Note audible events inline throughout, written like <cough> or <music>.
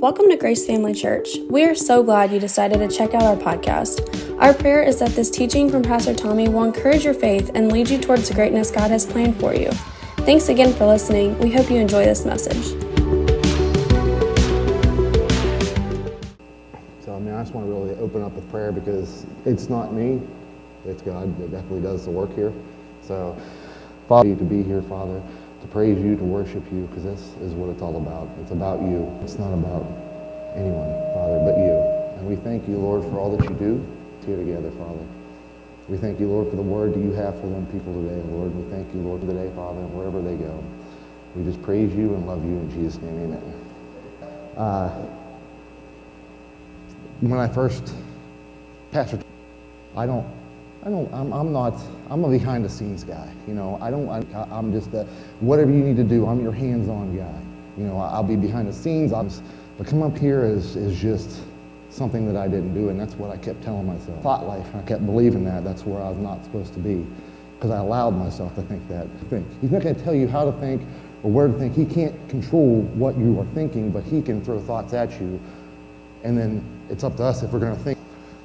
Welcome to Grace Family Church. We are so glad you decided to check out our podcast. Our prayer is that this teaching from Pastor Tommy will encourage your faith and lead you towards the greatness God has planned for you. Thanks again for listening. We hope you enjoy this message. So, I mean, I just want to really open up with prayer because it's not me, it's God that definitely does the work here. So, Father, to be here, Father to praise you, to worship you, because this is what it's all about. It's about you. It's not about anyone, Father, but you. And we thank you, Lord, for all that you do here together, Father. We thank you, Lord, for the word that you have for them people today, Lord. We thank you, Lord, for the day, Father, and wherever they go. We just praise you and love you in Jesus' name, amen. Uh, when I first, Pastor, I don't I don't, I'm, I'm not, I'm a behind the scenes guy. You know, I don't, I, am just a, whatever you need to do, I'm your hands on guy. You know, I'll be behind the scenes, just, but come up here is, is just something that I didn't do, and that's what I kept telling myself. Thought life, I kept believing that, that's where I was not supposed to be, because I allowed myself to think that. Think. He's not going to tell you how to think or where to think. He can't control what you are thinking, but he can throw thoughts at you, and then it's up to us if we're going to think.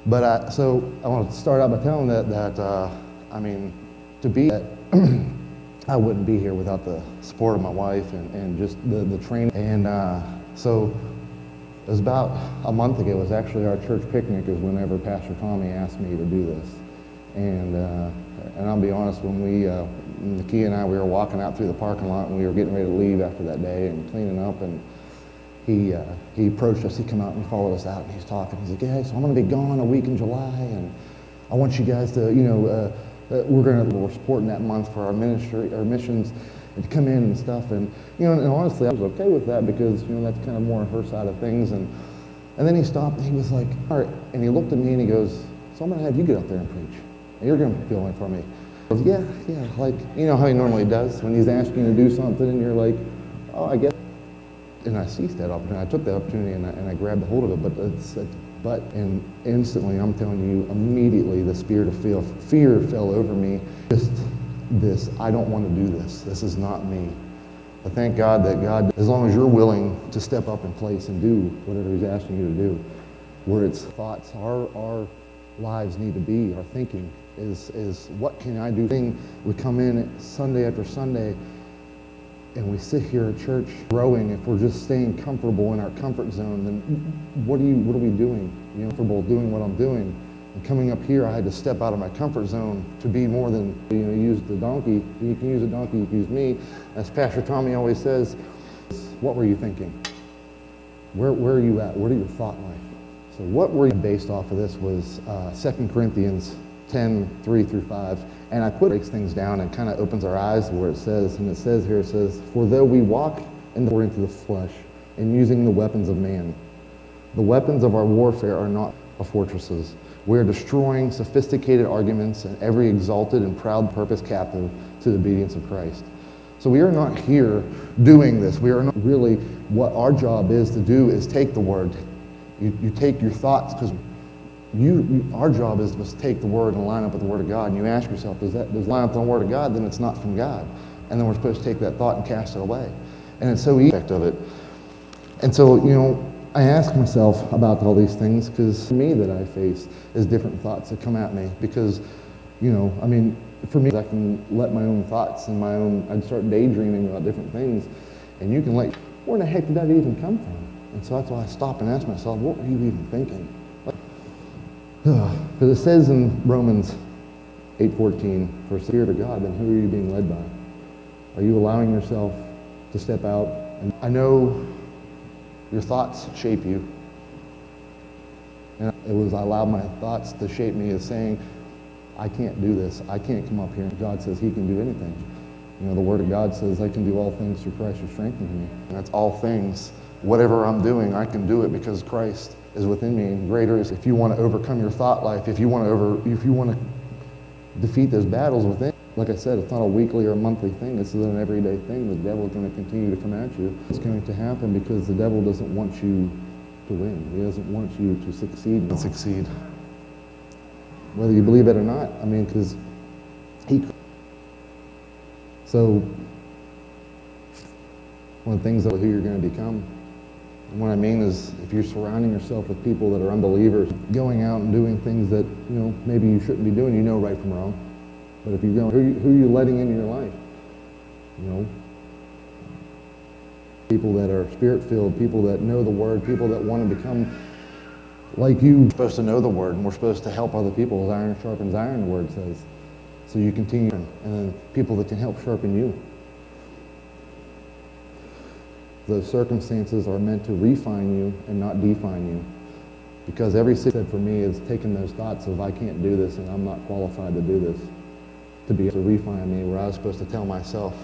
But so I want to start out by telling that, that uh, I mean, to be that <clears throat> I wouldn't be here without the support of my wife and, and just the, the training. And uh, so it was about a month ago, it was actually our church picnic is whenever Pastor Tommy asked me to do this. And, uh, and I'll be honest, when we, uh, and I, we were walking out through the parking lot and we were getting ready to leave after that day and cleaning up and he, uh, he approached us. He came out and he followed us out and he's talking. He's like, hey, so I'm going to be gone a week in July and I want you guys to, you know, uh, uh, we're going to, we're supporting that month for our ministry, our missions and to come in and stuff. And, you know, and honestly, I was okay with that because, you know, that's kind of more her side of things. And, and then he stopped and he was like, all right. And he looked at me and he goes, so I'm going to have you get up there and preach. And you're going to fill in for me. I goes, yeah, yeah, like, you know how he normally does when he's asking you to do something and you're like, oh, I guess and I seized that opportunity. I took that opportunity and I, and I grabbed a hold of it. But it's, it's, but and instantly, I'm telling you, immediately the spirit of fear, fear fell over me. Just this, I don't want to do this. This is not me. But thank God that God, as long as you're willing to step up in place and do whatever He's asking you to do, where it's thoughts, our our lives need to be, our thinking is is what can I do? Thing. We come in Sunday after Sunday and we sit here at church growing, if we're just staying comfortable in our comfort zone, then what are you what are we doing? You know, comfortable doing what I'm doing. And coming up here, I had to step out of my comfort zone to be more than you know, use the donkey. You can use a donkey, you can use me. As Pastor Tommy always says, what were you thinking? Where, where are you at? What are your thought life? So what were you based off of this was uh, 2 Corinthians 10, 3 through 5. And I put breaks things down and kind of opens our eyes to where it says, and it says here, it says, For though we walk in the, into the flesh and using the weapons of man, the weapons of our warfare are not a fortresses. We are destroying sophisticated arguments and every exalted and proud purpose captive to the obedience of Christ. So we are not here doing this. We are not really, what our job is to do is take the word. You, you take your thoughts because you, you, our job is to take the word and line up with the word of God. And you ask yourself, does that does line up with the word of God? Then it's not from God. And then we're supposed to take that thought and cast it away. And it's so easy of it. And so, you know, I ask myself about all these things because for me that I face is different thoughts that come at me. Because, you know, I mean, for me, I can let my own thoughts and my own, I'd start daydreaming about different things. And you can like, where in the heck did that even come from? And so that's why I stop and ask myself, what were you even thinking? <sighs> Because it says in Romans 8.14, for spirit of God, then who are you being led by? Are you allowing yourself to step out? And I know your thoughts shape you. And it was, I allowed my thoughts to shape me as saying, I can't do this. I can't come up here. God says he can do anything. You know, the Word of God says I can do all things through Christ who strengthens me. And that's all things. Whatever I'm doing, I can do it because Christ is within me. And greater is if you want to overcome your thought life, if you want to over, if you want to defeat those battles within. Like I said, it's not a weekly or a monthly thing. This is an everyday thing. The devil is going to continue to come at you. It's going to happen because the devil doesn't want you to win. He doesn't want you to succeed and succeed. Whether you believe it or not. I mean, because he. So, one of the things of who you're going to become And what I mean is, if you're surrounding yourself with people that are unbelievers, going out and doing things that you know maybe you shouldn't be doing, you know right from wrong. But if you're going, who, who are you letting into your life? You know, people that are spirit-filled, people that know the Word, people that want to become like you. We're supposed to know the Word, and we're supposed to help other people. As iron sharpens iron, the Word says. So you continue, and then people that can help sharpen you. Those circumstances are meant to refine you and not define you. Because every said for me is taking those thoughts of I can't do this and I'm not qualified to do this to be able to refine me where I was supposed to tell myself,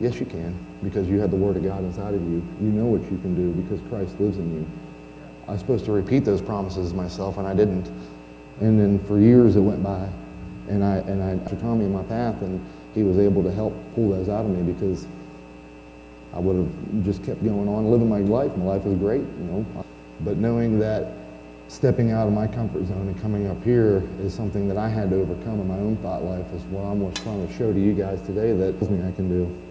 yes you can, because you have the Word of God inside of you. You know what you can do because Christ lives in you. I was supposed to repeat those promises myself and I didn't. And then for years it went by and I and I Tommy in my path and he was able to help pull those out of me because I would have just kept going on living my life. My life was great, you know. But knowing that stepping out of my comfort zone and coming up here is something that I had to overcome in my own thought life is what I'm trying to show to you guys today that I can do.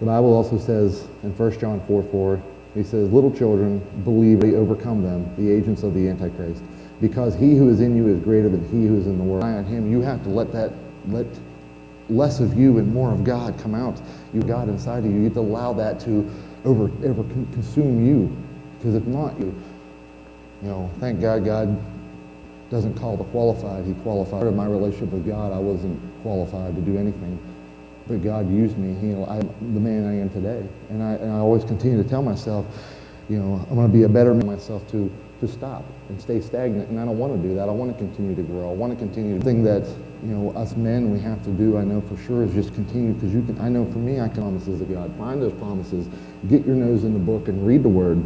The Bible also says in 1 John 4 4, he says, Little children, believe they overcome them, the agents of the Antichrist. Because he who is in you is greater than he who is in the world. On him, you have to let that, let less of you and more of God come out. You God inside of you. You have to allow that to over, ever consume you. Because if not, you, you know, thank God God doesn't call the qualified. He qualified. Of my relationship with God, I wasn't qualified to do anything. But God used me. You know, I'm the man I am today. And I, and I always continue to tell myself, you know, I'm going to be a better man myself to, to stop and stay stagnant. And I don't want to do that. I want to continue to grow. I want to continue to think that, you know, us men, we have to do, I know for sure, is just continue. Because you can, I know for me, I can promises of God. Find those promises. Get your nose in the book and read the word.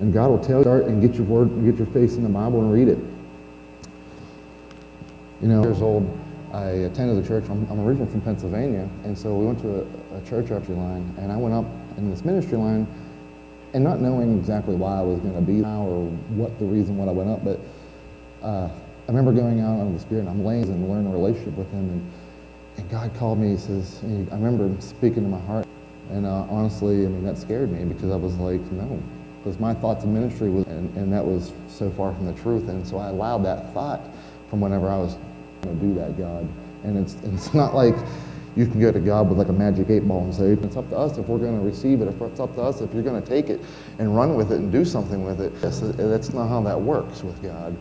And God will tell you, start and get your word, get your face in the Bible and read it. You know, years old, I attended the church. I'm, I'm originally from Pennsylvania, and so we went to a, a church ministry line, and I went up in this ministry line, and not knowing exactly why I was going to be now or what the reason why I went up, but uh, I remember going out on the Spirit, and I'm laying and learning a relationship with Him, and, and God called me. He says, I remember speaking to my heart, and uh, honestly, I mean that scared me because I was like, no, because my thoughts of ministry was, and, and that was so far from the truth, and so I allowed that thought from whenever I was going to do that, God. And it's, it's <laughs> not like you can go to God with like a magic eight ball and say, it's up to us if we're going to receive it, if it's up to us if you're going to take it and run with it and do something with it. That's, that's not how that works with God.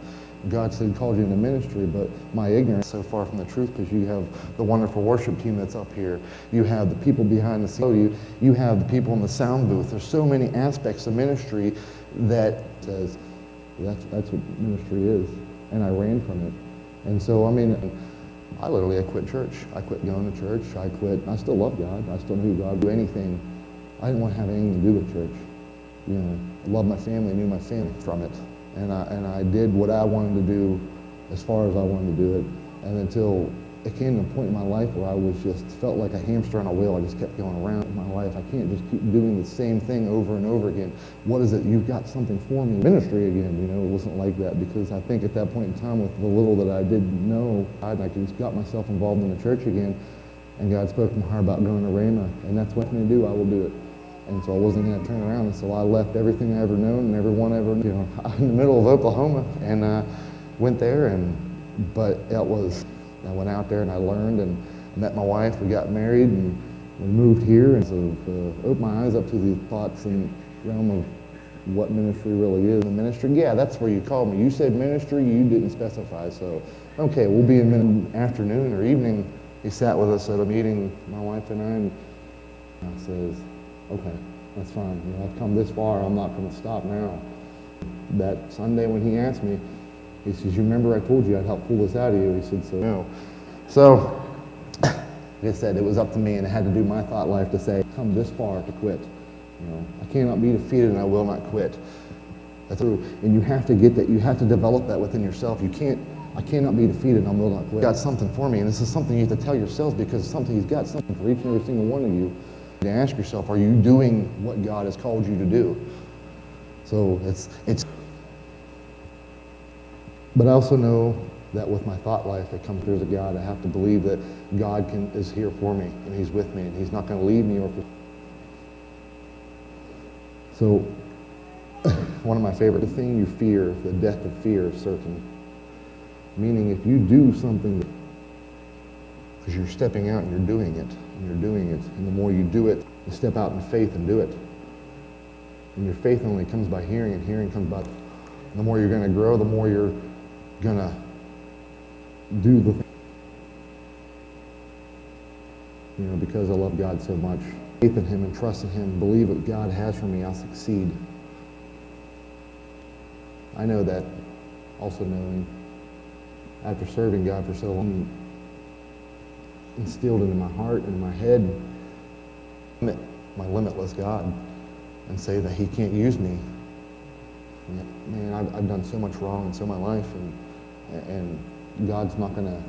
God said, called you into ministry, but my ignorance so far from the truth because you have the wonderful worship team that's up here. You have the people behind the scenes. You, you have the people in the sound booth. There's so many aspects of ministry that says that's, that's what ministry is. And I ran from it. And so, I mean, I literally, I quit church. I quit going to church. I quit. I still love God. I still knew God. Do anything. I didn't want to have anything to do with church. You know, I loved my family. Knew my family from it. And I, and I did what I wanted to do as far as I wanted to do it. And until it came to a point in my life where I was just felt like a hamster on a wheel. I just kept going around in my life. I can't just keep doing the same thing over and over again. What is it? You've got something for me. Ministry again, you know, it wasn't like that because I think at that point in time with the little that I did know, I just got myself involved in the church again and God spoke to my heart about going to Rhema and that's what I'm going to do. I will do it. And so I wasn't going to turn around. And so I left everything I ever known and everyone I ever knew, you <laughs> know, in the middle of Oklahoma and uh, went there and, but it was, I went out there and I learned and met my wife. We got married and we moved here and so uh, opened my eyes up to the thoughts and realm of what ministry really is. The ministry, yeah, that's where you called me. You said ministry, you didn't specify. So, okay, we'll be in the afternoon or evening. He sat with us at a meeting, my wife and I, and I says, okay, that's fine. You know, I've come this far. I'm not going to stop now. That Sunday when he asked me, he says, you remember I told you I'd help pull this out of you? He said, so no. So, <laughs> like I said, it was up to me and I had to do my thought life to say, come this far to quit. You know, I cannot be defeated and I will not quit. That's true. And you have to get that. You have to develop that within yourself. You can't, I cannot be defeated and I will not quit. Got something for me. And this is something you have to tell yourself because something, he's got something for each and every single one of you. To ask yourself, are you doing what God has called you to do? So it's, it's, but I also know that with my thought life that comes through to God, I have to believe that God can, is here for me and He's with me and He's not going to leave me or So, <laughs> one of my favorite, the thing you fear, the death of fear is certain. Meaning, if you do something, because you're stepping out and you're doing it, and you're doing it, and the more you do it, you step out in faith and do it. And your faith only comes by hearing, and hearing comes by. The more you're going to grow, the more you're going to do the thing. You know, because I love God so much, faith in Him and trust in Him, believe what God has for me, I'll succeed. I know that also knowing after serving God for so long, instilled into my heart and my head my limitless God and say that He can't use me. Man, I've, I've done so much wrong in so my life, and, and God's not going to.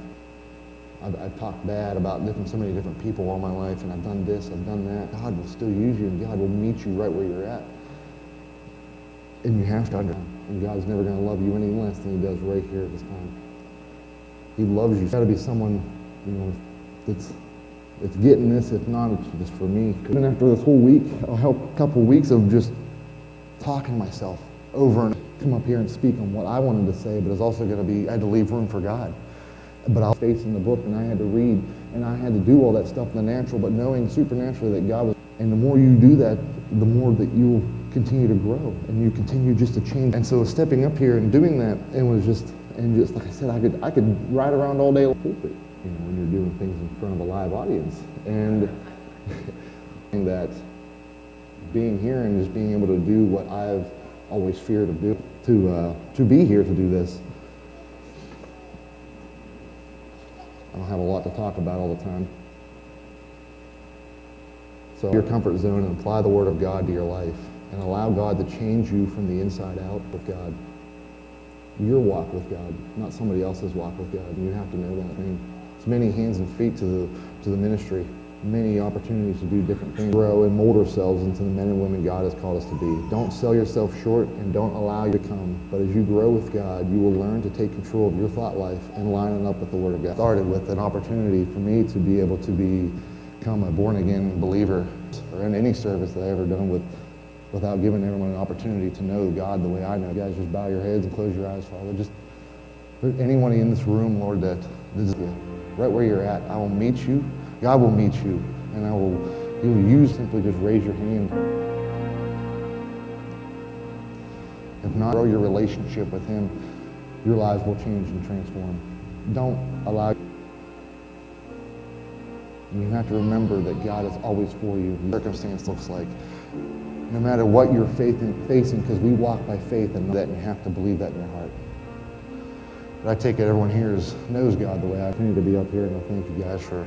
I've, I've talked bad about different, so many different people all my life, and I've done this, I've done that. God will still use you, and God will meet you right where you're at. And you have to understand, and God's never going to love you any less than He does right here at this time. He loves you. Got to be someone, you know, that's it's getting this. If not, it's just for me. And after this whole week, I'll help a couple weeks of just talking to myself over and come up here and speak on what I wanted to say, but it's also going to be, I had to leave room for God. But I was facing the book and I had to read and I had to do all that stuff in the natural, but knowing supernaturally that God was, and the more you do that, the more that you'll continue to grow and you continue just to change. And so stepping up here and doing that, it was just, and just like I said, I could, I could ride around all day pulpit you know, when you're doing things in front of a live audience. And <laughs> that being here and just being able to do what I've always fear to do, to, uh, to be here to do this. I don't have a lot to talk about all the time. So your comfort zone and apply the Word of God to your life and allow God to change you from the inside out with God. Your walk with God, not somebody else's walk with God. You have to know that thing many hands and feet to the, to the ministry, many opportunities to do different things, grow and mold ourselves into the men and women God has called us to be. Don't sell yourself short and don't allow you to come. But as you grow with God, you will learn to take control of your thought life and line it up with the Word of God. Started with an opportunity for me to be able to be, become a born-again believer or in any service that I ever done with without giving everyone an opportunity to know God the way I know. You Guys, just bow your heads and close your eyes, Father. Just anyone in this room, Lord, that this is right where you're at. I will meet you. God will meet you. And I will, you use simply just raise your hand. If not, grow your relationship with him. Your lives will change and transform. Don't allow you have to remember that God is always for you. Your Circumstance looks like. No matter what you're facing, because we walk by faith and that you have to believe that in your heart. But I take it everyone here is, knows God the way I continue to be up here, and I thank you guys for